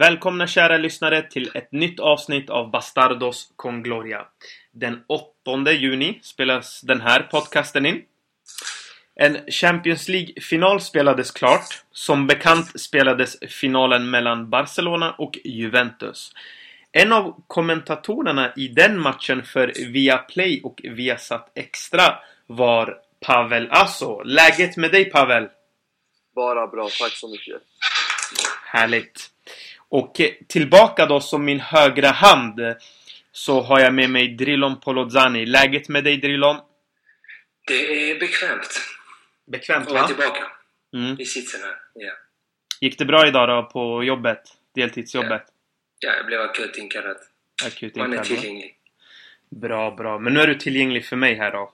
Välkomna kära lyssnare till ett nytt avsnitt av Bastardos con Gloria. Den 8 juni spelas den här podcasten in. En Champions League-final spelades klart. Som bekant spelades finalen mellan Barcelona och Juventus. En av kommentatorerna i den matchen för Viaplay och Viasat Extra var Pavel Asso. Läget med dig Pavel? Bara bra, tack så mycket. Härligt. Och tillbaka då som min högra hand så har jag med mig Drilon Polozzani. Läget med dig Drilon? Det är bekvämt. Bekvämt Att vara va? tillbaka Mm. i sitsen här. Ja. Gick det bra idag då på jobbet? Deltidsjobbet? ja, jag blev akut inkallad. Akut Man är inkallad, tillgänglig. Bra, bra. Men nu är du tillgänglig för mig här då.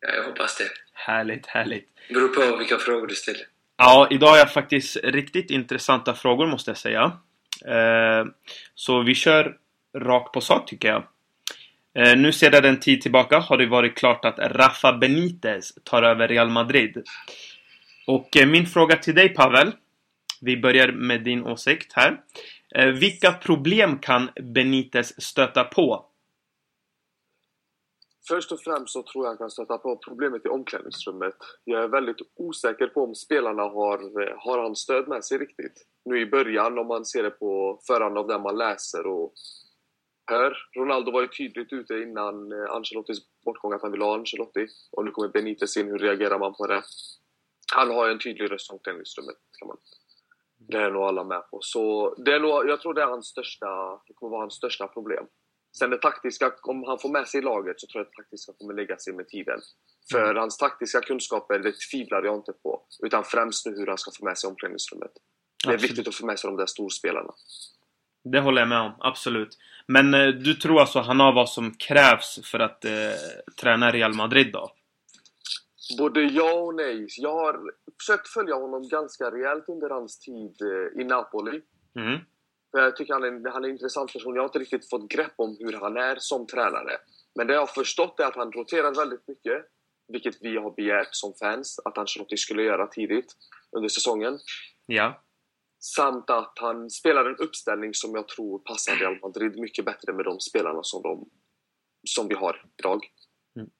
Ja, jag hoppas det. Härligt, härligt. Beror på vilka frågor du ställer. Ja, idag har jag faktiskt riktigt intressanta frågor måste jag säga. Eh, så vi kör rakt på sak tycker jag. Eh, nu sedan en tid tillbaka har det varit klart att Rafa Benitez tar över Real Madrid. Och eh, min fråga till dig Pavel. Vi börjar med din åsikt här. Vilka problem kan Benitez stöta på? Först och främst så tror jag han kan stöta på problemet i omklädningsrummet. Jag är väldigt osäker på om spelarna har, eh, har han stöd med sig riktigt. Nu i början, om man ser det på förhand av det man läser och hör. Ronaldo var ju tydligt ute innan eh, Ancelottis bortgång att han ville ha Ancelotti. Och nu kommer Benitez in, hur reagerar man på det? Han har ju en tydlig röst i omklädningsrummet, kan man Det är nog alla med på. Så det är nog, jag tror det är hans största, det kommer vara hans största problem. Sen det taktiska, om han får med sig laget så tror jag att det taktiska kommer lägga sig med tiden. För hans taktiska kunskaper, det tvivlar jag inte på. Utan främst nu hur han ska få med sig omklädningsrummet. Det är Absolut. viktigt att få med sig de där storspelarna. Det håller jag med om, absolut. Men eh, du tror alltså han har vad som krävs för att eh, träna Real Madrid då? Både ja och nej. Jag har försökt följa honom ganska rejält under hans tid eh, i Napoli. Mm. För jag tycker han är, han är en intressant person. Jag har inte riktigt fått grepp om hur han är som tränare. Men det jag har förstått är att han roterar väldigt mycket. Vilket vi har begärt som fans att Ancelotti skulle göra tidigt under säsongen. Ja. Samt att han spelar en uppställning som jag tror passar Real Madrid mycket bättre med de spelarna som, de, som vi har idag. Mm.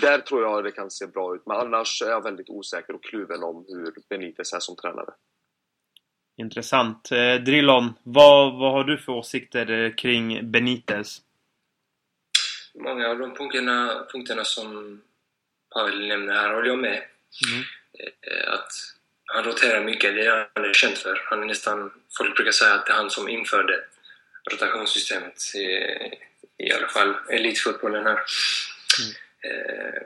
Där tror jag det kan se bra ut. Men annars är jag väldigt osäker och kluven om hur Benitez är som tränare. Intressant. Eh, Drillon, vad, vad har du för åsikter eh, kring Benitez? Många av de punkterna, punkterna som Pavel nämner här håller jag med. Mm. Eh, Att han roterar mycket, det är han är känd för. Han är nästan, folk brukar säga att det är han som införde rotationssystemet i, i alla fall elitfotbollen här. Eh,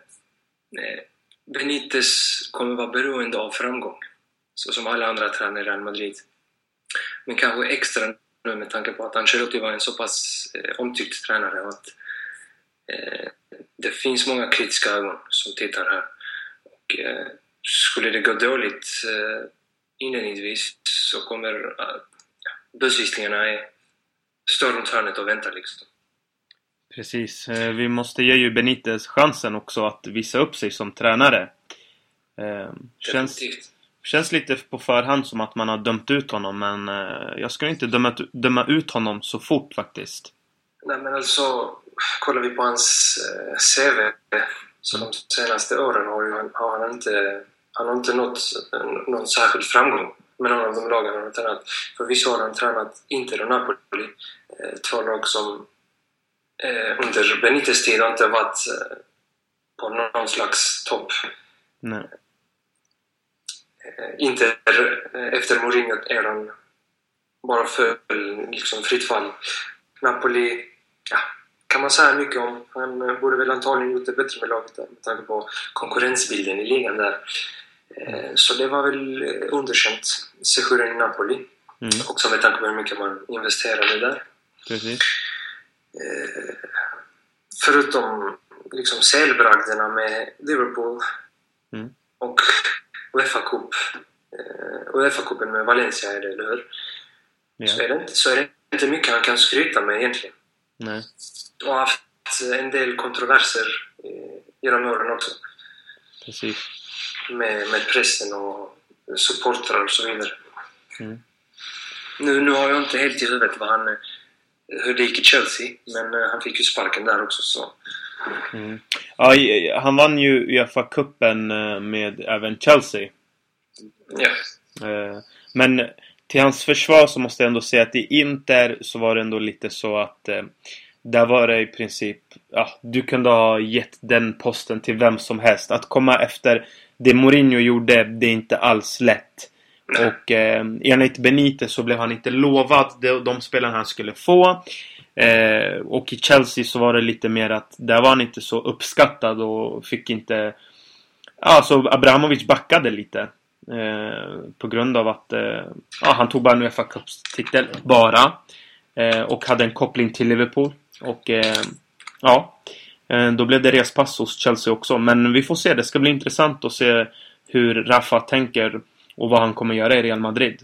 Benitez kommer vara beroende av framgång, så som alla andra tränare i Real Madrid. Men kanske extra nu med tanke på att Ancelotti var en så pass eh, omtyckt tränare och att eh, det finns många kritiska ögon som tittar här. Och, eh, skulle det gå dåligt eh, inledningsvis så kommer eh, bussvisningarna är står runt hörnet och väntar liksom. Precis. Eh, vi måste ge ju Benitez chansen också att visa upp sig som tränare. Eh, känns, Definitivt. Känns lite på förhand som att man har dömt ut honom men eh, jag skulle inte döma, döma ut honom så fort faktiskt. Nej men alltså, kollar vi på hans eh, CV så de senaste åren har, ju, har han inte, han har inte nått någon särskild framgång med någon av de lagen han har tränat. Förvisso har han tränat Inter och Napoli, eh, två lag som under Benitez tid har inte varit på någon slags topp. Nej. Eh, Inter efter Mourinho-eran bara föll liksom fritt fall. Napoli, ja, kan man säga mycket om. Han eh, borde väl antagligen gjort det bättre med laget där med tanke på konkurrensbilden i ligan där. Eh, Så det var väl underkänt, sessionen i Napoli. Mm, Också med tanke på hur mycket man investerade där. precis. Förutom liksom selbragderna med Liverpool Mm. och Uefa Cup. Eh, Uefa-cupen med Valencia är det, eller hur? Så, Ja. är det inte, så är det inte mycket han kan skryta med egentligen. Nej. Och har haft en del kontroverser eh, genom åren också. Precis. Med, med pressen och supportrar och så vidare. Nu, nu har jag inte helt i huvudet vad han, hur det gick i Chelsea, men uh, han fick ju sparken där också. Så. Mm. Ja, han vann ju Uefa-cupen med även Chelsea. Ja. Men till hans försvar så måste jag ändå säga att i Inter så var det ändå lite så att eh, där var det i princip, ja, du kunde ha gett den posten till vem som helst. Att komma efter det Mourinho gjorde, det är inte alls lätt. Och eh, enligt Benitez så blev han inte lovad de, de spelarna han skulle få. Eh, och i Chelsea så var det lite mer att där var han inte så uppskattad och fick inte... Alltså Abramovic backade lite. Eh, på grund av att eh, ja, han tog bara en Uefa Cup-titel, bara. Eh, och hade en koppling till Liverpool. Och eh, ja, eh, då blev det respass hos Chelsea också. Men vi får se, det ska bli intressant att se hur Rafa tänker och vad han kommer göra i Real Madrid.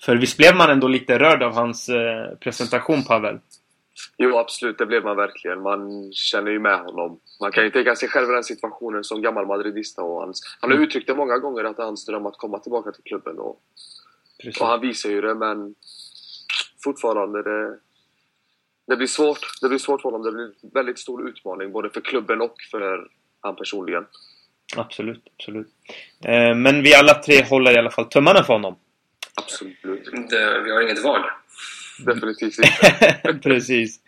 För visst blev man ändå lite rörd av hans eh, presentation, Pavel? Jo, absolut. Det blev man verkligen. Man känner ju med honom. Man kan ju tänka sig själv i den situationen som gammal madridista. Och hans, han har mm. uttryckt det många gånger att det är hans dröm att komma tillbaka till klubben. Och, och han visar ju det, men fortfarande det, det blir svårt. Det blir svårt för honom. Det blir en väldigt stor utmaning både för klubben och för han personligen. Absolut, absolut. Eh, men vi alla tre håller i alla fall tummarna för honom. Absolut. Det, vi har inget val. Definitivt inte. Precis.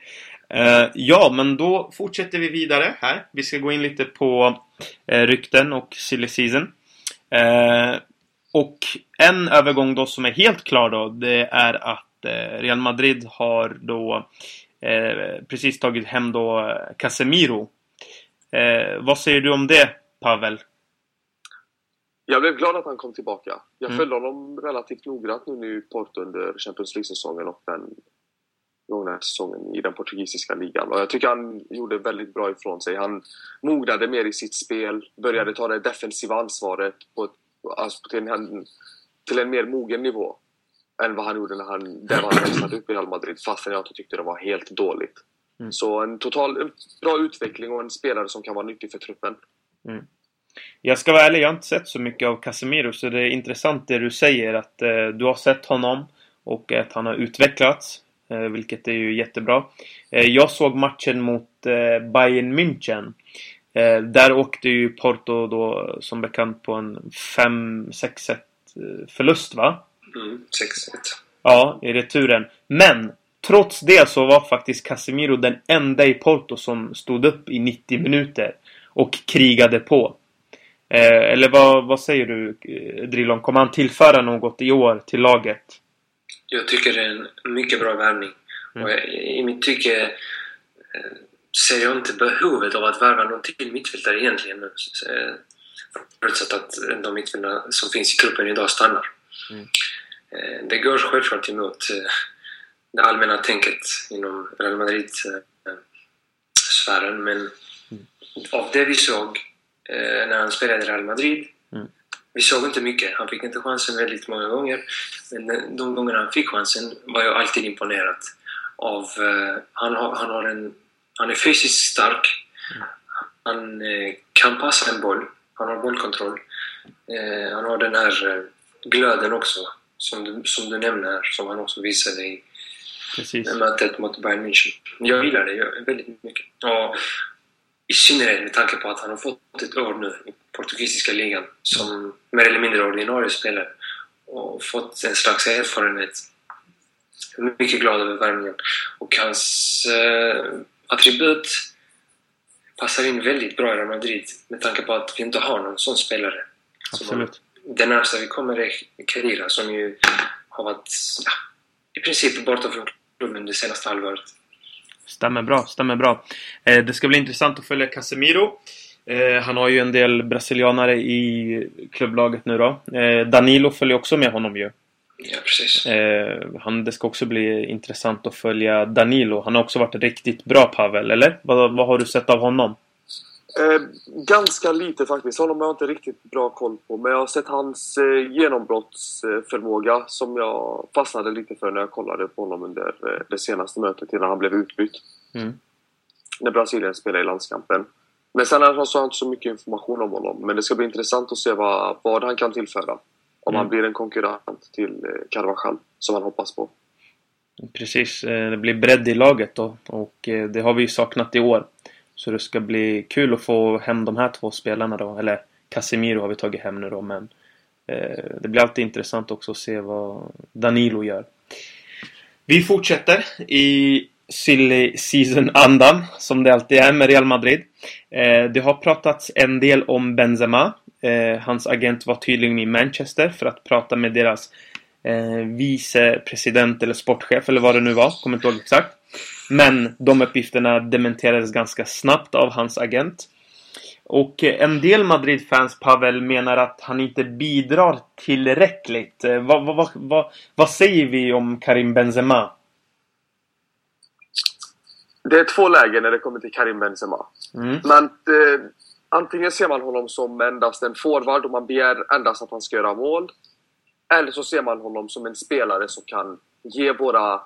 Uh, ja, men då fortsätter vi vidare här. Vi ska gå in lite på uh, rykten och silly season. Uh, och en övergång då som är helt klar då, det är att Real Madrid har då precis tagit hem då Casemiro. vad säger du om det, Pavel? Jag blev glad att han kom tillbaka. Jag mm. följde honom relativt noggrant nu i Porto under Champions League-säsongen och den gångna säsongen i den portugisiska ligan. Och jag tycker han gjorde väldigt bra ifrån sig. Han mognade mer i sitt spel, började ta det defensiva ansvaret på ett, alltså till, en, till en mer mogen nivå än vad han gjorde när han, där han växlade upp i Real Madrid fastän jag inte tyckte det var helt dåligt. Mm. Så en total en bra utveckling och en spelare som kan vara nyttig för truppen. Mm. Jag ska vara ärlig, jag har inte sett så mycket av Casemiro så det är intressant det du säger att eh, du har sett honom och att han har utvecklats. Eh, vilket är ju jättebra. Eh, jag såg matchen mot eh, Bayern München. Eh, där åkte ju Porto då som bekant på en 5-6-1 eh, förlust va? Mm, 6-1. Ja, i returen. Men trots det så var faktiskt Casemiro den enda i Porto som stod upp i 90 minuter och krigade på. Eh, eller vad, vad säger du Drillon? Kommer han tillföra något i år till laget? Jag tycker det är en mycket bra värvning. Mm. Och I mitt tycke eh, ser jag inte behovet av att värva någon till mittfältare egentligen. Eh, förutsatt att de mittfältarna som finns i truppen idag stannar. Mm. Eh, det går självklart emot det allmänna tänket inom Real Madrid-sfären men mm. av det vi såg när han spelade i Real Madrid mm. Vi såg inte mycket. Han fick inte chansen väldigt många gånger. Men de gångerna han fick chansen var jag alltid imponerad av... Uh, han, har, han, har en, han är fysiskt stark. Han uh, kan passa en boll. Han har bollkontroll. Uh, han har den här glöden också, som du, som du nämner, som han också visade i Precis. mötet mot Bayern München. Jag gillar det väldigt mycket. Och i synnerhet med tanke på att han har fått ett år nu i portugisiska ligan som mer eller mindre ordinarie spelare och fått en slags erfarenhet. Jag är mycket glad över värvningen. Och hans eh, attribut passar in väldigt bra i Real Madrid med tanke på att vi inte har någon sån spelare. Absolut. Det närmsta vi kommer är Kedira som ju har varit ja, i princip borta från klubben det senaste halvåret. Stämmer bra, stämmer bra. Eh, det ska bli intressant att följa Casemiro. Eh, han har ju en del brasilianare i klubblaget nu då. Eh, Danilo följer också med honom ju. Ja, precis. han, det ska också bli intressant att följa Danilo. Han har också varit riktigt bra Pavel, eller? Vad, vad har du sett av honom? Eh, ganska lite faktiskt. Honom har jag inte riktigt bra koll på. Men jag har sett hans eh, genombrottsförmåga som jag fastnade lite för när jag kollade på honom under eh, det senaste mötet innan han blev utbytt. Mm. När Brasilien spelade i landskampen. Men sen har jag inte så mycket information om honom. Men det ska bli intressant att se vad, vad han kan tillföra. Om han blir en konkurrent till eh, Carvajal, som han hoppas på. Precis, eh, det blir bredd i laget då och det har vi ju saknat i år. Så det ska bli kul att få hem de här två spelarna då. Eller Casemiro har vi tagit hem nu då men eh, det blir alltid intressant också att se vad Danilo gör. Vi fortsätter i silly season-andan som det alltid är med Real Madrid. Eh, det har pratats en del om Benzema. Eh, hans agent var tydligen i Manchester för att prata med deras eh, vicepresident eller sportchef eller vad det nu var. Kommer inte ihåg exakt. Men de uppgifterna dementerades ganska snabbt av hans agent. Och en del Madrid-fans, Pavel, menar att han inte bidrar tillräckligt. Eh, vad, vad, vad, vad säger vi om Karim Benzema? Det är två lägen när det kommer till Karim Benzema. Mm. Men eh, antingen ser man honom som endast en forward och man begär endast att han ska göra mål. Eller så ser man honom som en spelare som kan ge våra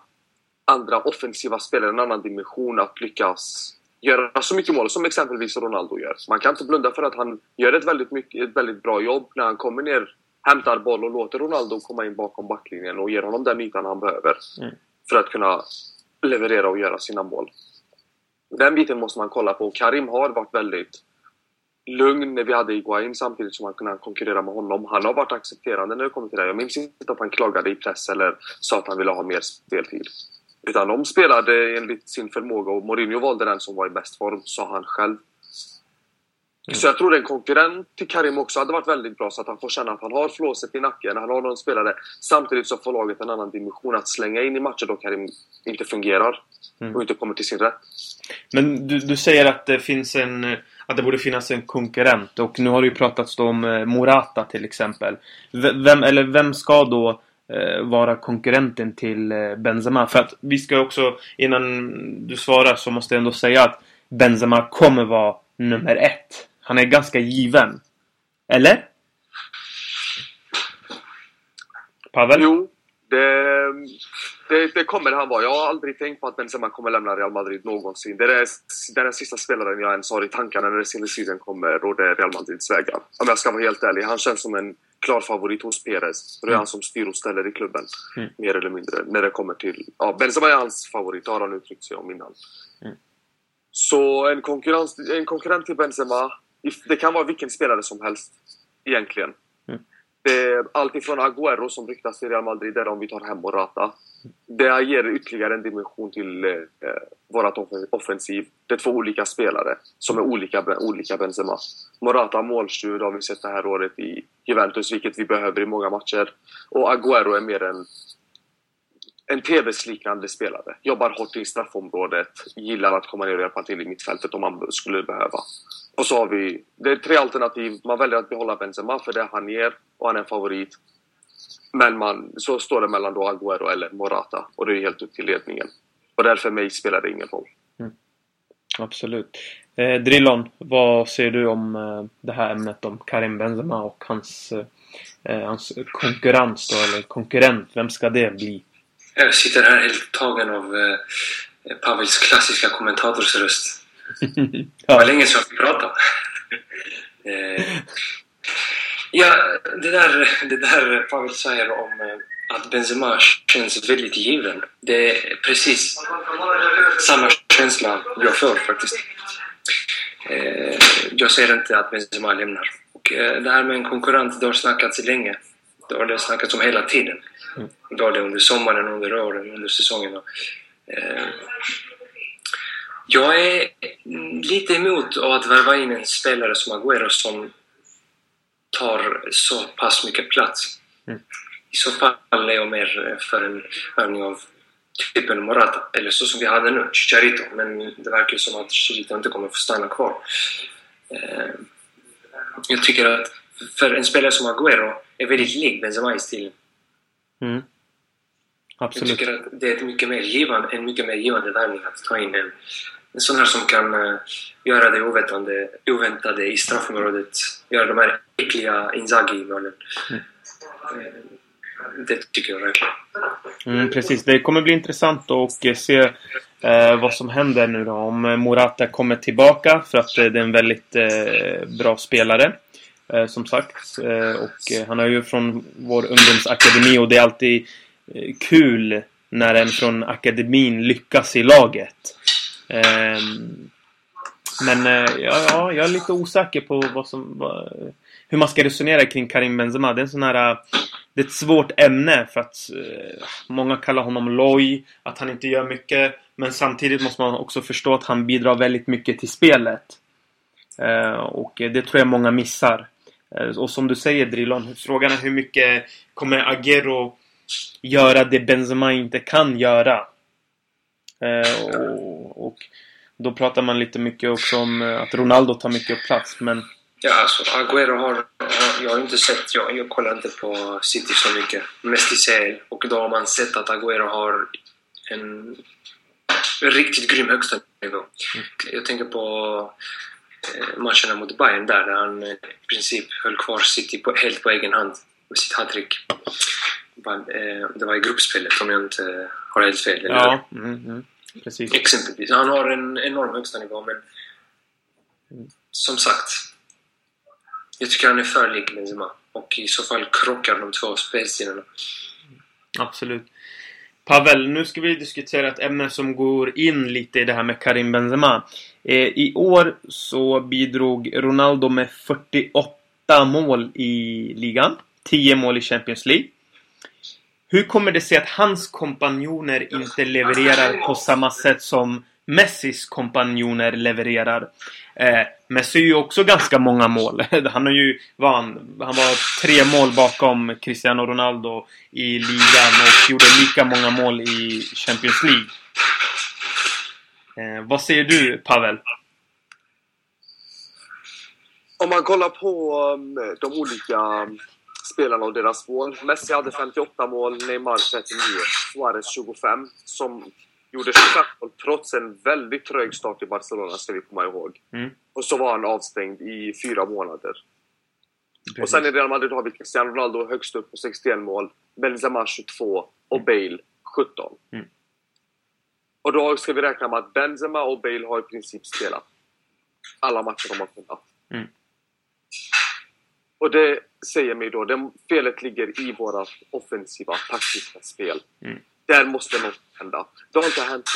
andra offensiva spelare en annan dimension att lyckas göra så mycket mål som exempelvis Ronaldo gör. Man kan inte blunda för att han gör ett väldigt, mycket, ett väldigt bra jobb när han kommer ner, hämtar boll och låter Ronaldo komma in bakom backlinjen och ger honom den ytan han behöver mm. för att kunna leverera och göra sina mål. Den biten måste man kolla på. Karim har varit väldigt lugn när vi hade Iguain samtidigt som han kunde konkurrera med honom. Han har varit accepterande när det kommer till det. Jag minns inte att han klagade i press eller sa att han ville ha mer speltid. Utan de spelade enligt sin förmåga och Mourinho valde den som var i bäst form, sa han själv. Mm. Så jag tror en konkurrent till Karim också hade varit väldigt bra så att han får känna att han har flåset i nacken, han har någon spelare. Samtidigt så får laget en annan dimension att slänga in i matcher då Karim inte fungerar mm. och inte kommer till sin rätt. Men du, du säger att det finns en att det borde finnas en konkurrent. Och nu har det ju pratats om eh, Morata till exempel. Vem, eller vem ska då Eh, vara konkurrenten till eh, Benzema? För att vi ska också, innan du svarar så måste jag ändå säga att Benzema kommer vara nummer ett. Han är ganska given. Eller? Pavel? Jo, det det, det, kommer han vara. Jag har aldrig tänkt på att Benzema kommer lämna Real Madrid någonsin. Det är, det är den sista spelaren jag ens har i tankarna när silly season kommer och det är Real Madrids vägar. Om jag ska vara helt ärlig. Han känns som en klar favorit hos Perez. Det är mm. han som styr och ställer i klubben. Mm. Mer eller mindre. När det kommer till... Ja, Benzema är hans favorit, har han uttryckt sig om innan. Mm. Så en, konkurrens, en konkurrent till Benzema, det kan vara vilken spelare som helst. Egentligen. Det är allt ifrån Agüero som ryktas till Real Madrid, där om vi tar hem Morata. Det ger ytterligare en dimension till eh, eh vårt offensiv. Det är två olika spelare som är olika, olika Benzema. Morata måltjuv, har vi sett det här året i Juventus, vilket vi behöver i många matcher. Och Agüero är mer en, en TVs-liknande spelare. Jobbar hårt i straffområdet, gillar att komma ner och hjälpa till i mittfältet om man skulle behöva. Och så har vi... Det är tre alternativ. Man väljer att behålla Benzema för det han ger och han är en favorit. Men man, så står det mellan då Agüero eller Morata och det är helt upp till ledningen. Och därför mig spelar det ingen roll. Mm. Absolut. Eh, Drillon, vad säger du om eh, det här ämnet om Karim Benzema och hans, eh, hans konkurrens då, eller konkurrent? Vem ska det bli? Jag sitter här helt tagen av eh, Pavels klassiska kommentatorsröst. ja. Det var länge sedan jag fick prata. eh, Ja, det där, det där Pavel säger om eh, att Benzema känns väldigt given. Det är precis samma känsla jag får faktiskt. Eh, jag ser inte att Benzema lämnar. Och eh, det här med en konkurrent, det har snackats länge. Det har det snackats om hela tiden. Mm. Det har det under sommaren, under åren, under säsongerna. Jag är lite emot att värva in en spelare som Agüero som tar så pass mycket plats. Mm. I så fall är jag mer för en övning av typen Morata, eller så som vi hade nu, Chicharito. Men det verkar som att Chicharito inte kommer få stanna kvar. Eh, jag tycker att för en spelare som Agüero är väldigt lik Benzema i stil. Mm. Absolut. Jag tycker att det är mycket mer givande, en mycket mer givande värvning att ta in en en sån här som kan uh, göra det oväntade, oväntade i straffområdet. Göra de här äckliga Inzaghi-målen. Mm. Uh, det tycker jag verkligen. Mm, precis, det kommer bli intressant att se eh, vad som händer nu då. Om Morata kommer tillbaka för att eh, det är en väldigt eh, bra spelare. Eh, som sagt. Eh, och eh, han är ju från vår ungdomsakademi och det är alltid eh, kul när en från akademin lyckas i laget. Ehm, men eh, ja, ja, jag är lite osäker på vad som, vad, hur man ska resonera kring Karim Benzema. Det är en sån här... Det är ett svårt ämne för att eh, många kallar honom loj, att han inte gör mycket. Men samtidigt måste man också förstå att han bidrar väldigt mycket till spelet. Eh, och det tror jag många missar. Och som du säger Drilon. frågan är hur mycket kommer Agero göra det Benzema inte kan göra? Eh, och, och då pratar man lite mycket också om eh, att Ronaldo tar mycket plats, men... Ja, alltså Agüero har... har jag har inte sett... Jag, jag kollar inte på City så mycket. Mest i CL. Och då har man sett att Agüero har en riktigt grym högsta nivå. Mm. Jag tänker på eh, matcherna mot Bayern där, där han i princip höll kvar City på, helt på egen hand med sitt hattrick. Det var i gruppspelet om jag inte har helt fel. Eller? Ja. Mm, mm. Precis. Exempelvis. Han har en enorm högsta nivå, men som sagt. Jag tycker han är för lik Benzema. Och i så fall krockar de två spelstilarna. Absolut. Pavel, nu ska vi diskutera ett ämne som går in lite i det här med Karim Benzema. Eh, I år så bidrog Ronaldo med 48 mål i ligan. 10 mål i Champions League. Hur kommer det sig att hans kompanjoner inte levererar på samma sätt som Messis kompanjoner levererar? Eh, Messi är ju också ganska många mål. Han har ju var han, han var tre mål bakom Cristiano Ronaldo i ligan och gjorde lika många mål i Champions League. Eh, vad säger du Pavel? Om man kollar på um, de olika um, spelarna och deras mål. Messi hade 58 mål, Neymar 39, Suarez 25. Som gjorde 25 mål trots en väldigt trög start i Barcelona, ska vi komma ihåg. Mm. Och så var han avstängd i fyra månader. Precis. Och sen i Real Madrid har vi Cristiano Ronaldo högst upp på 61 mål, Benzema 22 och mm. Bale 17. Mm. Och då ska vi räkna med att Benzema och Bale har i princip spelat alla matcher de har kunnat. Mm. Och det säger mig då, det felet ligger i våra offensiva, taktiska spel. Mm. Där måste något hända. Det har inte hänt.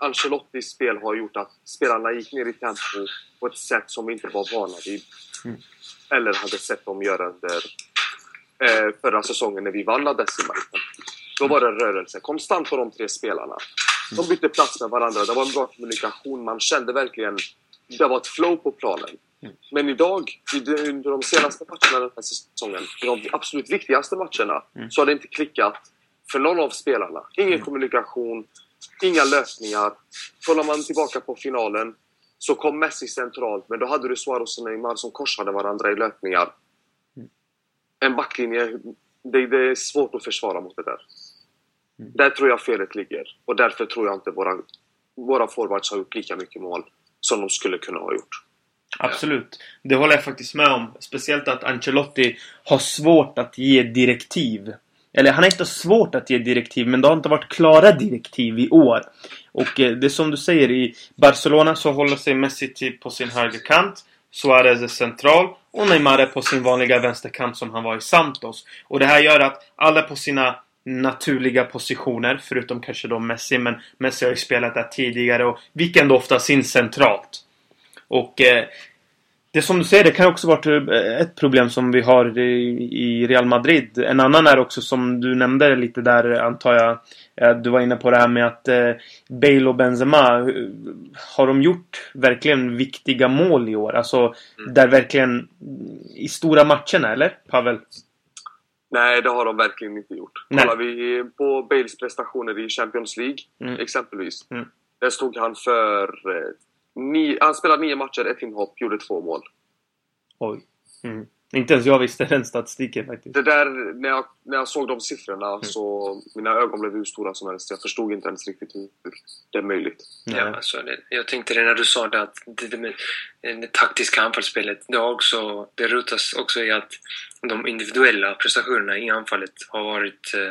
Ancelottis spel har gjort att spelarna gick ner i tempo på ett sätt som vi inte var vana vid. Mm. Eller hade sett dem göra under eh, förra säsongen när vi vann La Decima. Då var det rörelse konstant på de tre spelarna. De bytte plats med varandra, det var en bra kommunikation. Man kände verkligen det var ett flow på planen. Men idag, under de senaste matcherna den här säsongen, de absolut viktigaste matcherna, mm. så har det inte klickat för någon av spelarna. Ingen mm. kommunikation, inga lösningar. Kollar man tillbaka på finalen så kom Messi centralt, men då hade du Suarez och Neymar som korsade varandra i löpningar. Mm. En backlinje, det, det, är svårt att försvara mot det där. Där tror jag felet ligger. Och därför tror jag inte våra, våra forwards har gjort lika mycket mål som de skulle kunna ha gjort. Absolut. Det håller jag faktiskt med om. Speciellt att Ancelotti har svårt att ge direktiv. Eller han har inte svårt att ge direktiv, men det har inte varit klara direktiv i år. Och eh, det är som du säger, i Barcelona så håller sig Messi på sin högerkant. Suarez är central och Neymar är på sin vanliga vänsterkant som han var i Santos. Och det här gör att alla på sina naturliga positioner, förutom kanske då Messi, men Messi har ju spelat där tidigare och vilken ändå ofta sin centralt. Och eh, det som du säger, det kan också vara eh, ett problem som vi har i Real Madrid. En annan är också som du nämnde lite där antar jag. Eh, du var inne på det här med att eh, Bale och Benzema Har de gjort verkligen viktiga mål i år? Alltså mm. där verkligen I stora matcherna eller Pavel? Nej, det har de verkligen inte gjort. Nej. Kollar vi på Bales prestationer i Champions League mm. exempelvis. Mm. Där stod han för Ni, han spelade nio matcher, ett inhopp, gjorde två mål. Oj. Mm. Inte ens jag visste den statistiken faktiskt. Det där, när jag, när jag såg de siffrorna mm. så... Mina ögon blev hur stora som helst. Jag förstod inte ens riktigt hur det är möjligt. Ja, alltså, jag tänkte det när du sa det att det, det, med, det taktiska anfallsspelet, det, också, det rotas också i att de individuella prestationerna i anfallet har varit eh,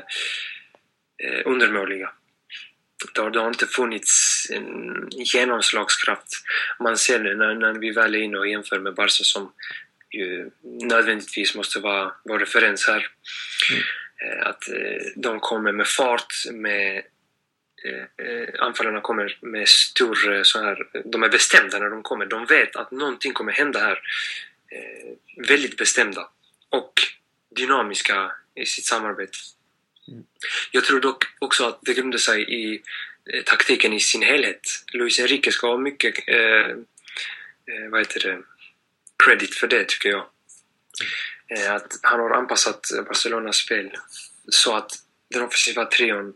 eh undermåliga. Det har, inte funnits en genomslagskraft. Man ser när, när vi väl är inne och jämför med Barca som ju nödvändigtvis måste vara vår referens här. Mm. Att de kommer med fart, med anfallarna kommer med stor så här, de är bestämda när de kommer. De vet att någonting kommer hända här. Väldigt bestämda och dynamiska i sitt samarbete. Mm. Jag tror dock också att det grundar sig i eh, taktiken i sin helhet. Luis Enrique ska ha mycket eh, eh, vad heter det, credit för det tycker jag. Eh, att han har anpassat Barcelonas spel så att den offensiva trion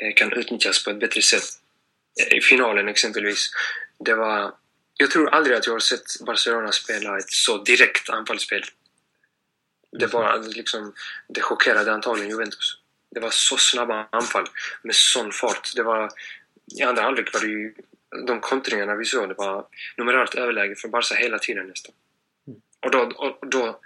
eh, kan utnyttjas på ett bättre sätt. Eh, I finalen exempelvis. Det var, jag tror aldrig att jag har sett Barcelona spela ett så direkt anfallsspel. Det var liksom, det chockerade antagligen Juventus. Det var så snabba anfall med sån fart. Det var, I andra halvlek var det ju de kontringarna vi såg, det var numerärt överläge för Barca hela tiden nästan. Mm. Och då, och då,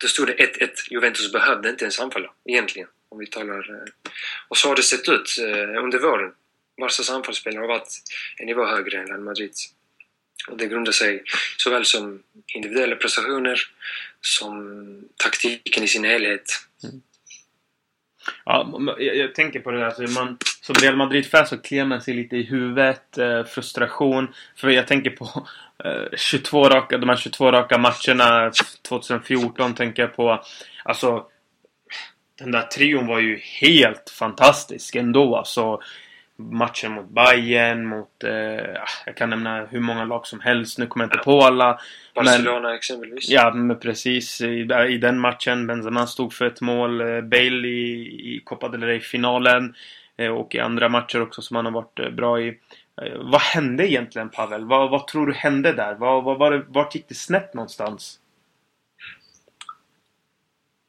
då stod det 1-1. Juventus behövde inte ens anfalla egentligen. Om vi talar... Eh. Och så har det sett ut eh, under våren. Barcas anfallsspel har varit en nivå högre än Real Madrids. Och det grundar sig såväl som individuella prestationer som taktiken i sin helhet. Mm. Ja, jag, jag, tänker på det där. Alltså man, som Real Madrid-fan så kliar man sig lite i huvudet. Eh, frustration. För jag tänker på eh, 22 raka, de här 22 raka matcherna 2014 tänker jag på. Alltså den där trion var ju helt fantastisk ändå. Alltså, matchen mot Bayern, mot... Eh, jag kan nämna hur många lag som helst. Nu kommer jag inte på alla. Barcelona men, exempelvis. Ja, men precis. I, I, den matchen. Benzema stod för ett mål. Eh, Bale i, i Copa del Rey-finalen. Eh, och i andra matcher också som han har varit eh, bra i. Eh, vad hände egentligen Pavel? Vad, vad tror du hände där? Vad, vad, var det, vart gick det snett någonstans?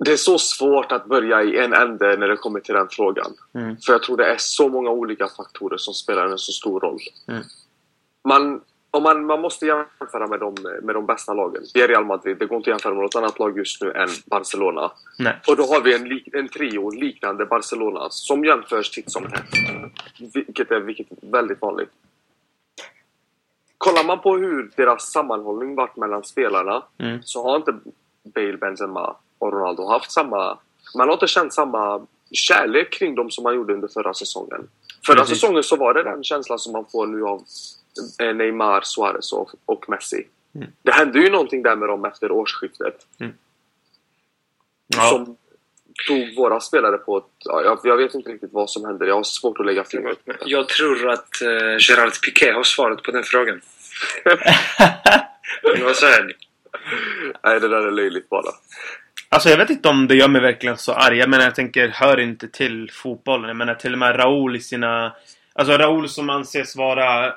Det är så svårt att börja i en ände när det kommer till den frågan. Mm. För jag tror det är så många olika faktorer som spelar en så stor roll. Mm. Man, om man, man måste jämföra med de, med de bästa lagen. Vi är Real Madrid, det går inte att jämföra med något annat lag just nu än Barcelona. Nej. Och då har vi en, en trio liknande Barcelona som jämförs titt som tätt. Vilket är, vilket är väldigt vanligt. Kollar man på hur deras sammanhållning varit mellan spelarna mm. så har inte Bale, Benzema och Ronaldo haft samma... Man har inte känt samma kärlek kring dem som man gjorde under förra säsongen. Förra Precis. säsongen så var det den känslan som man får nu av eh, Neymar, Suarez och, och Messi. Mm. Det hände ju någonting där med dem efter årsskiftet. Mm. Ja. Som tog våra spelare på ett... Ja, jag, jag, vet inte riktigt vad som hände. Jag har svårt att lägga fingret på Jag tror att uh, Gerard Piqué har svaret på den frågan. vad säger ni? Nej, det där är löjligt bara. Alltså jag vet inte om det gör mig verkligen så arg. Jag menar jag tänker, hör inte till fotbollen. Jag menar till och med Raúl i sina... Alltså Raúl som anses vara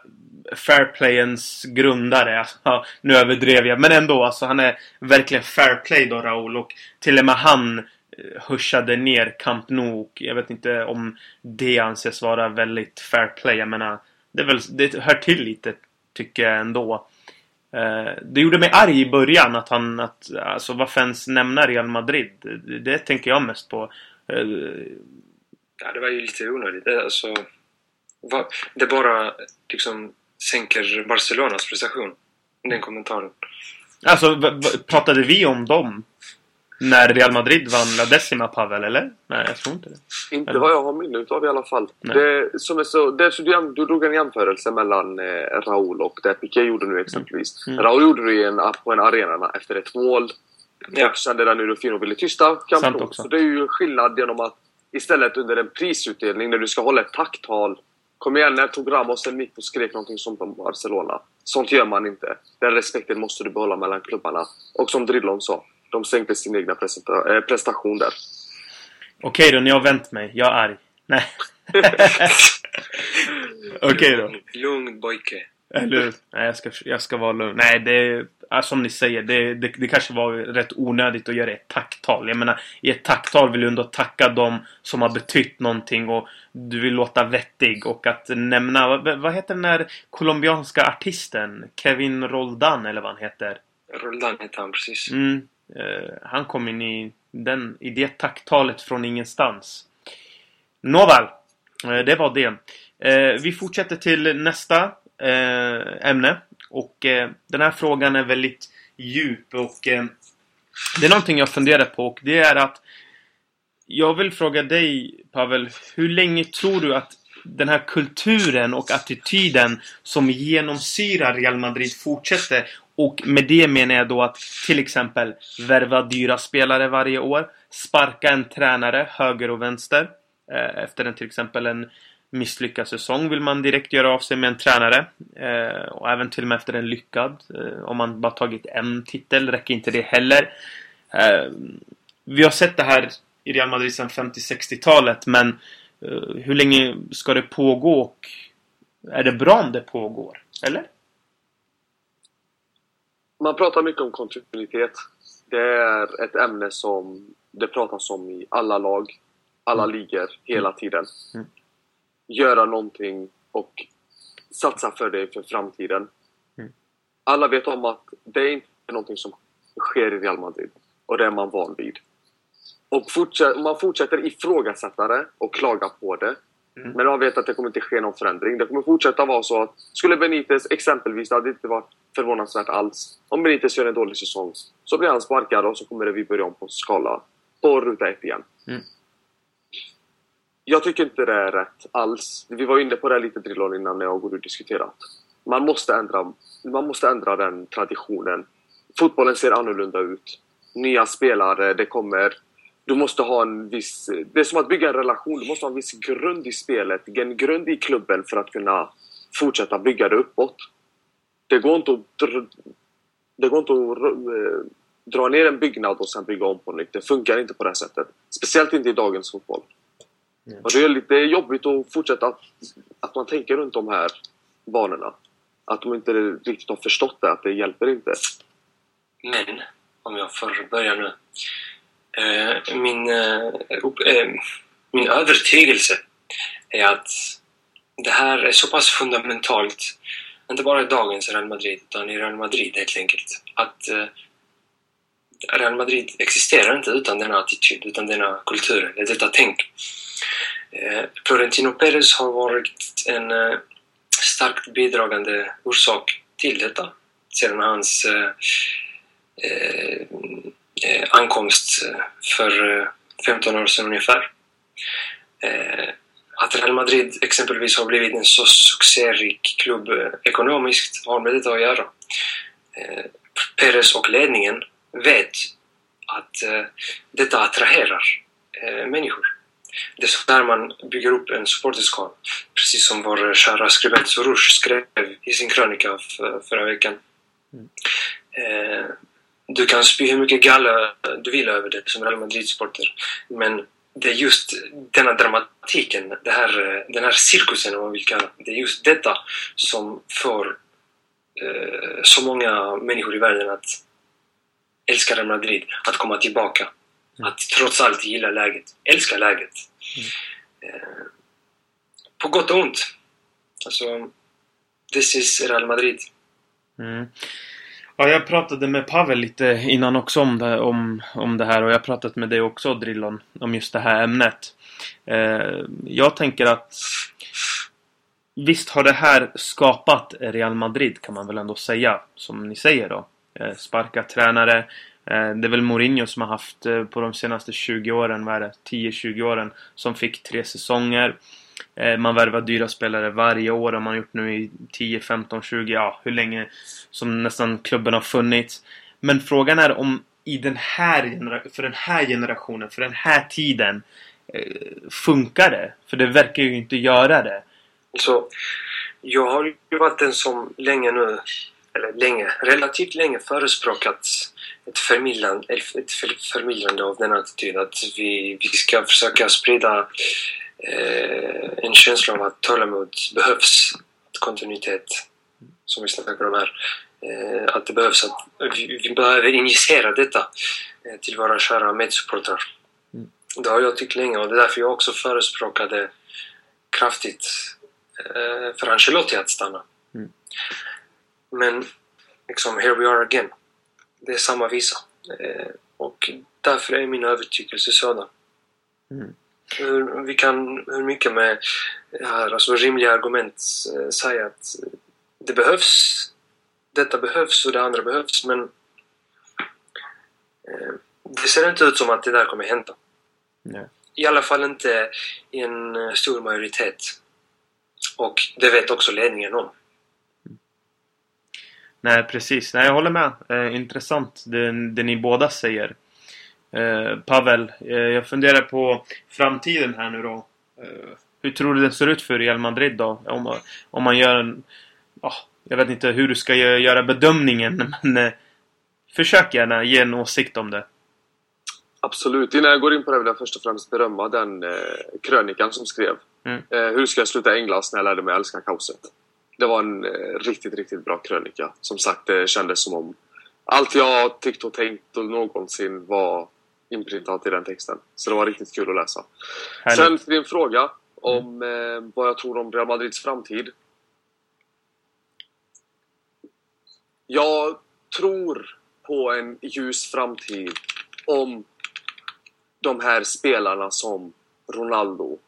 Fairplayens grundare. Alltså, nu överdrev jag. Men ändå, alltså han är verkligen Fairplay då Raúl. Och till och med han eh, hushade ner Camp Nou. Jag vet inte om det anses vara väldigt Fairplay. Jag menar, det, är väl, det hör till lite tycker jag ändå. Eh, det gjorde mig arg i början att han, att, alltså varför ens nämna Real Madrid? Det, det tänker jag mest på. Eh, ja, det var ju lite onödigt. Alltså, det bara liksom sänker Barcelonas prestation. Den kommentaren. Alltså, pratade vi om dem? När Real Madrid vann La Decima Pavel, eller? Nej, jag tror inte det. Inte eller? vad jag har minne utav i alla fall. Det, som är så, det, så du, du drog en jämförelse mellan eh, Raúl och det Piqué gjorde nu exempelvis. Mm. Raúl gjorde det en, på en arena efter ett mål. Ja. Och kände där nu Rufino ville tysta Camp Så det är ju skillnad genom att istället under en prisutdelning när du ska hålla ett tacktal Kom igen, när tog Ramos en mick och skrek någonting sånt om Barcelona? Sånt gör man inte. Den respekten måste du behålla mellan klubbarna. Och som Drillon sa, de sänkte sin egna äh, prestation där. Okej då, ni har vänt mig. Jag är arg. Nej. Okej då. Lugn pojke. Eller Nej, jag ska, jag ska vara lugn. Nej, det är som ni säger. Det, det, det kanske var rätt onödigt att göra ett tacktal. Jag menar, i ett tacktal vill du ändå tacka dem som har betytt någonting och du vill låta vettig och att nämna... Vad, vad heter den där colombianska artisten? Kevin Roldan eller vad han heter? Roldan heter han, precis. Mm. Eh, han kom in i, den, i det tacktalet från ingenstans. Nåväl, eh, det var det. Eh, vi fortsätter till nästa eh, ämne. Och eh, den här frågan är väldigt djup och eh, Det är någonting jag funderar på och det är att jag vill fråga dig Pavel, hur länge tror du att den här kulturen och attityden som genomsyrar Real Madrid fortsätter? Och med det menar jag då att till exempel värva dyra spelare varje år, sparka en tränare höger och vänster. Eh, efter en till exempel en misslyckad säsong vill man direkt göra av sig med en tränare. Eh, och även till och med efter en lyckad. Eh, om man bara tagit en titel räcker inte det heller. Eh, vi har sett det här i Real Madrid sedan 50-60-talet men eh, hur länge ska det pågå och är det bra om det pågår? Eller? Man pratar mycket om kontinuitet. Det är ett ämne som det pratas om i alla lag, alla mm. ligor, hela mm. tiden. Mm. Göra någonting och satsa för det för framtiden. Mm. Alla vet om att det är inte någonting som sker i Real Madrid. Och det är man van vid. Och fortsätt, man fortsätter ifrågasätta det och klaga på det. Mm. Men man vet att det kommer inte ske någon förändring. Det kommer fortsätta vara så att skulle Benitez exempelvis, det hade inte varit förvånansvärt alls. Om Benitez gör en dålig säsong så blir han sparkad och så kommer vi börja om på skala på ruta ett igen. Mm. Jag tycker inte det är rätt alls. Vi var inne på det lite Drillon innan när jag och du diskuterat. Man måste, ändra, man måste ändra den traditionen. Fotbollen ser annorlunda ut. Nya spelare, det kommer... Du måste ha en viss... Det är som att bygga en relation. Du måste ha en viss grund i spelet, en grund i klubben för att kunna fortsätta bygga det uppåt. Det går inte att... Det går inte att dra ner en byggnad och sen bygga om på nytt. Det funkar inte på det sättet. Speciellt inte i dagens fotboll. Mm. Och det, är lite, det är jobbigt att fortsätta att, att man tänker runt de här banorna. Att de inte riktigt har förstått det, att det hjälper inte. Men, om jag får börja nu. Eh, min, eh, eh, min övertygelse är att det här är så pass fundamentalt, inte bara i dagens Real Madrid, utan i Real Madrid helt enkelt. Att Real Madrid existerar inte utan denna attityd, utan denna kultur, detta tänk. Florentino Perez har varit en starkt bidragande orsak till detta sedan hans eh ankomst för 15 år sedan ungefär. Eh, att Real Madrid exempelvis har blivit en så succérik klubb ekonomiskt har med detta att göra. Perez och ledningen vet att eh, detta attraherar eh, människor. Det är så där man bygger upp en supporterskara. Precis som vår kära skribent Soroush skrev i sin krönika för, förra veckan. Mm. Eh, du kan spy hur mycket galla du vill över det som Real Madrid-supporter. Men det är just denna dramatiken, det här, den här cirkusen om man vill kalla det. är just detta som får eh, så många människor i världen att älskar Real Madrid, att komma tillbaka. Mm. Att trots allt gilla läget, älska läget. Mm. Eh, på gott och ont. Alltså, this is Real Madrid. Mm. Ja, jag pratade med Pavel lite innan också om det, om, om det här och jag har pratat med dig också Drillon om just det här ämnet. Eh, jag tänker att Visst har det här skapat Real Madrid kan man väl ändå säga, som ni säger då. Eh, sparka tränare. Eh, det är väl Mourinho som har haft eh, på de senaste 20 åren, vad är det? 10-20 åren, som fick tre säsonger. Eh, man värvar dyra spelare varje år, har man gjort nu i 10, 15, 20, ja hur länge som nästan klubben har funnits. Men frågan är om i den här för den här generationen, för den här tiden eh, Funkar det? För det verkar ju inte göra det. Så, jag har ju varit den som länge nu eller länge, relativt länge förespråkat ett förmildrande, ett förmildrande av den attityden. att vi, vi ska försöka sprida en känsla av att tålamod behövs, att kontinuitet, som vi snackade om här, eh, att det behövs att vi, behöver injicera detta eh, till våra kära medsupportrar. Mm. Det har jag tyckt länge och det är därför jag också förespråkade kraftigt eh, för Ancelotti att stanna. Mm. Men liksom, here we are again. Det är samma visa. Eh, och därför är min övertygelse sådan. Mm. Hur, vi kan hur mycket med här, alltså rimliga argument eh, säga att det behövs. Detta behövs och det andra behövs men Eh, det ser inte ut som att det där kommer hända. Nej. I alla fall inte i en eh, stor majoritet. Och det vet också ledningen om. Nej, precis. Nej, jag håller med. Eh, intressant det, det ni båda säger. Eh, Pavel, eh, jag funderar på framtiden här nu då. Eh, hur tror du det ser ut för Real Madrid då? Om, om man gör en... Oh, jag vet inte hur du ska gö- göra bedömningen, men försök gärna ge en åsikt om det. Absolut. Innan jag går in på det vill jag först och främst berömma den eh, krönikan som skrev. Mm. Hur ska jag sluta Englas när jag lärde mig älska kaoset? Det var en riktigt, riktigt bra krönika. Som sagt, det kändes som om allt jag tyckt och tänkt och någonsin var inprintat i den texten. Så det var riktigt kul att läsa. Härligt. Sen till din fråga om eh, vad jag tror om Real Madrids framtid. Jag tror på en ljus framtid om de här spelarna som Ronaldo,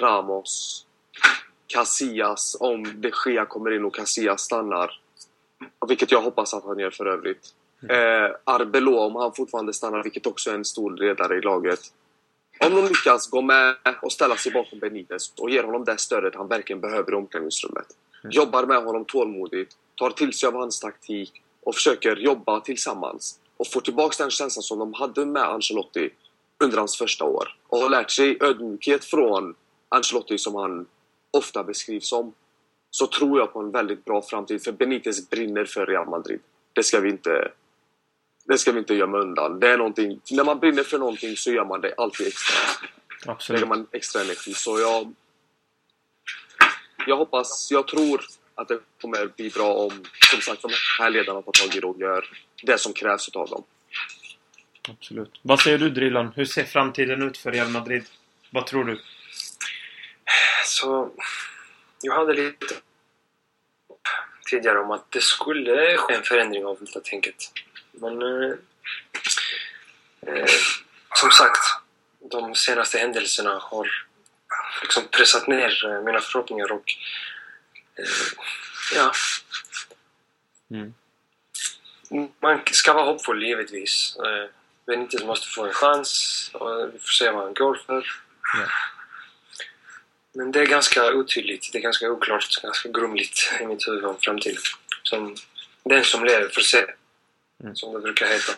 Ramos, Casillas, om de Gea kommer in och Casillas stannar. Vilket jag hoppas att han gör för övrigt. Eh, Arbeloa, om han fortfarande stannar, vilket också är en stor ledare i laget. Om de lyckas gå med och ställa sig bakom Benitez och ger honom det stödet han verkligen behöver i omklädningsrummet. Jobbar med honom tålmodigt, tar till sig av hans taktik och försöker jobba tillsammans. Och får tillbaka den känslan som de hade med Ancelotti under hans första år. Och har lärt sig ödmjukhet från Ancelotti som han ofta beskrivs som. Så tror jag på en väldigt bra framtid. För Benitez brinner för Real Madrid. Det ska vi inte det ska vi inte gömma undan. Det är någonting, när man brinner för någonting så gör man det alltid extra. Lägger Absolut. man extra energi. Så jag... Jag hoppas, jag tror att det kommer bli bra om, som sagt, de här ledarna tar tag i det och gör det som krävs utav dem. Absolut. Vad säger du Drilon? Hur ser framtiden ut för Real Madrid? Vad tror du? Så jag hade lite tidigare om att det skulle ske en förändring av detta tänket. Men eh, som sagt, de senaste händelserna har liksom pressat ner eh, mina förhoppningar och eh, ja, Mm. man ska vara hoppfull givetvis. Eh, Benitez måste få en chans och vi får se vad han går för. Ja. Men det är ganska otydligt, det är ganska oklart, ganska grumligt i mitt huvud om framtiden. Som den som lever får se, Mm. som det brukar heta.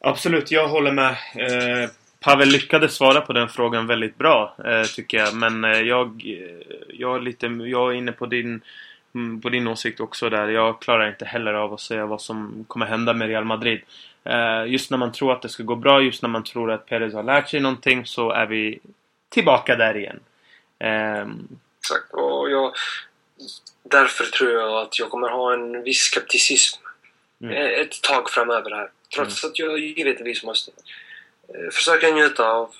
Absolut, jag håller med. Eh, Pavel lyckades svara på den frågan väldigt bra, eh, tycker jag. Men eh, jag, eh, jag, är lite, jag är inne på din, mm, på din åsikt också där. Jag klarar inte heller av att säga vad som kommer hända med Real Madrid. Eh, just när man tror att det ska gå bra, just när man tror att Perez har lärt sig någonting så är vi tillbaka där igen. Ehm, Exakt. Och jag, därför tror jag att jag kommer ha en viss skepticism Mm. eh, ett tag framöver här. Trots att jag givetvis måste eh, försöka njuta av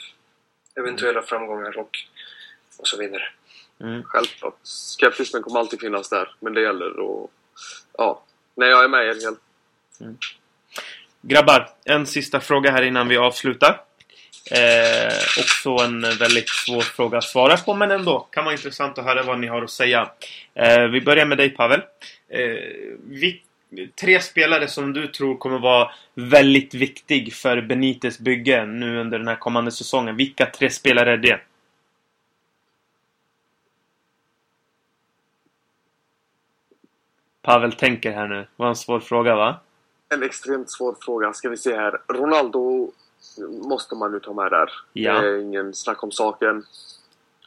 eventuella framgångar och, och så vidare. mm. Självklart. Skeptismen kommer alltid finnas där, men det gäller att... Ja. Nej, jag är med er helt. Grabbar, en sista fråga här innan vi avslutar. Eh, också en väldigt svår fråga att svara på, men ändå kan vara intressant att höra vad ni har att säga. Eh, vi börjar med dig Pavel. Eh, vi, tre spelare som du tror kommer vara väldigt viktig för Benites bygge nu under den här kommande säsongen. Vilka tre spelare är det? Pavel tänker här nu. Det var en svår fråga va? En extremt svår fråga. Ska vi se här. Ronaldo måste man nu ta med där. Ja. Det är ingen snack om saken.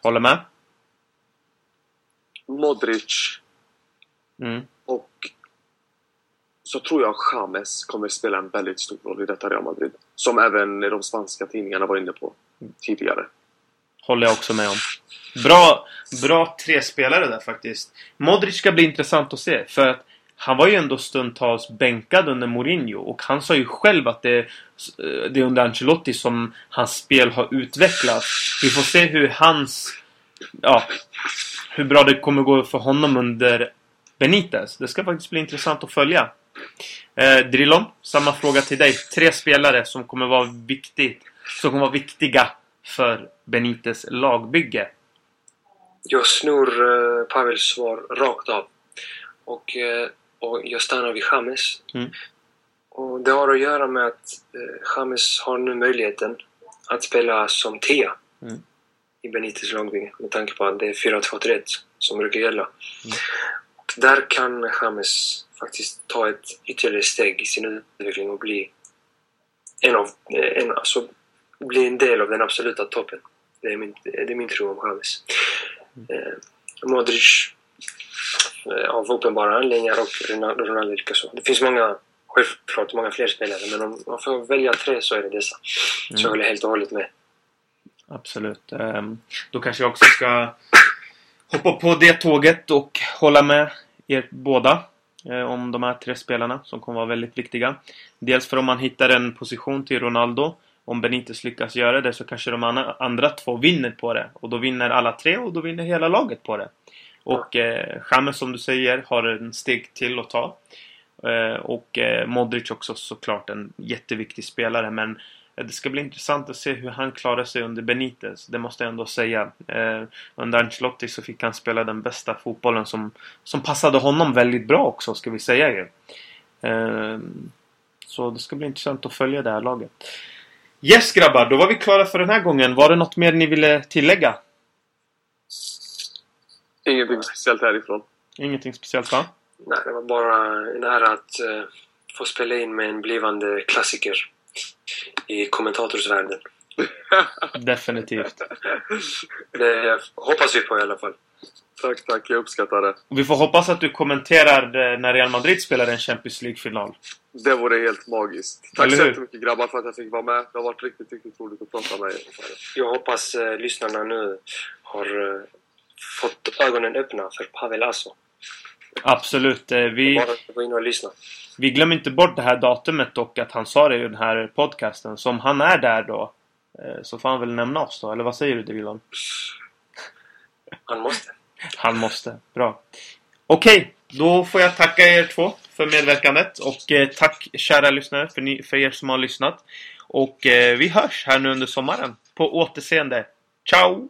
Håller med? Modric Mm. och så tror jag James kommer spela en väldigt stor roll i detta Real Madrid. Som även de spanska tidningarna var inne på tidigare. Håller jag också med om. Bra, bra tre spelare där faktiskt. Modric ska bli intressant att se. För att han var ju ändå stundtals bänkad under Mourinho. Och han sa ju själv att det, eh, det är under Ancelotti som hans spel har utvecklats. Vi får se hur hans... Ja, hur bra det kommer gå för honom under Benitez. Det ska faktiskt bli intressant att följa. Eh, Drillon, samma fråga till dig. Tre spelare som kommer vara viktigt, som kommer vara viktiga för Benites lagbygge. Jag snor uh, Pavels svar rakt av. Och, eh, och jag stannar vid James. Mm. Och det har att göra med att eh, James har nu möjligheten att spela som tia Mm. i Benites lagbygge med tanke på att det är 4-2-3 som brukar gälla. Och där kan James faktiskt ta ett ytterligare steg i sin utveckling och bli en, av, eh, en, alltså, bli en del av den absoluta toppen. Det är min, det är min tro om James. Eh, Modric eh, av uppenbara anledningar och Ronaldo likaså. Det finns många, självklart många fler spelare men om man får välja tre så är det dessa. Så jag håller helt och hållet med. Absolut. Ehm, Då kanske jag också ska hoppa på det tåget och hålla med er båda Eh, om de här tre spelarna som kommer vara väldigt viktiga. Dels för om man hittar en position till Ronaldo. Om Benitez lyckas göra det så kanske de andra- andra två vinner på det. Och då vinner alla tre och då vinner hela laget på det. Och eh, James som du säger har en steg till att ta. Eh, och eh, Modric också såklart en jätteviktig spelare men eh, det ska bli intressant att se hur han klarar sig under Benitez. Det måste jag ändå säga. Eh, under Ancelotti så fick han spela den bästa fotbollen som, som passade honom väldigt bra också, ska vi säga ju. Eh, så det ska bli intressant att följa det här laget. Yes grabbar, då var vi klara för den här gången. Var det något mer ni ville tillägga? Ingenting speciellt härifrån. Ingenting speciellt va? Nej, det var bara en ära att eh, få spela in med en blivande klassiker i kommentatorsvärlden. Definitivt. Det hoppas vi på i alla fall. tack, tack. Jag uppskattar det. Vi får hoppas att du kommenterar när Real Madrid spelar en Champions League-final. Det vore helt magiskt. Tack så jättemycket grabbar för att jag fick vara med. Det har varit riktigt, riktigt roligt att prata med er. Jag hoppas eh, lyssnarna nu har eh, fått ögonen öppna för Pavel Asso. Absolut. Eh, Vi, Bara gå in och lyssna. Vi glömmer inte bort det här datumet dock att han sa det i den här podcasten. Så om han är där då eh, så får han väl nämna oss då. Eller vad säger du Divilon? Han måste. Han måste. Bra. Okej, då får jag tacka er två för medverkandet. Och eh, tack kära lyssnare för, ni, för er som har lyssnat. Och eh, vi hörs här nu under sommaren. På återseende. Ciao!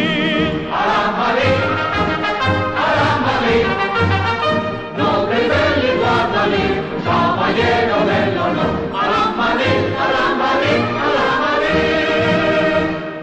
caballero de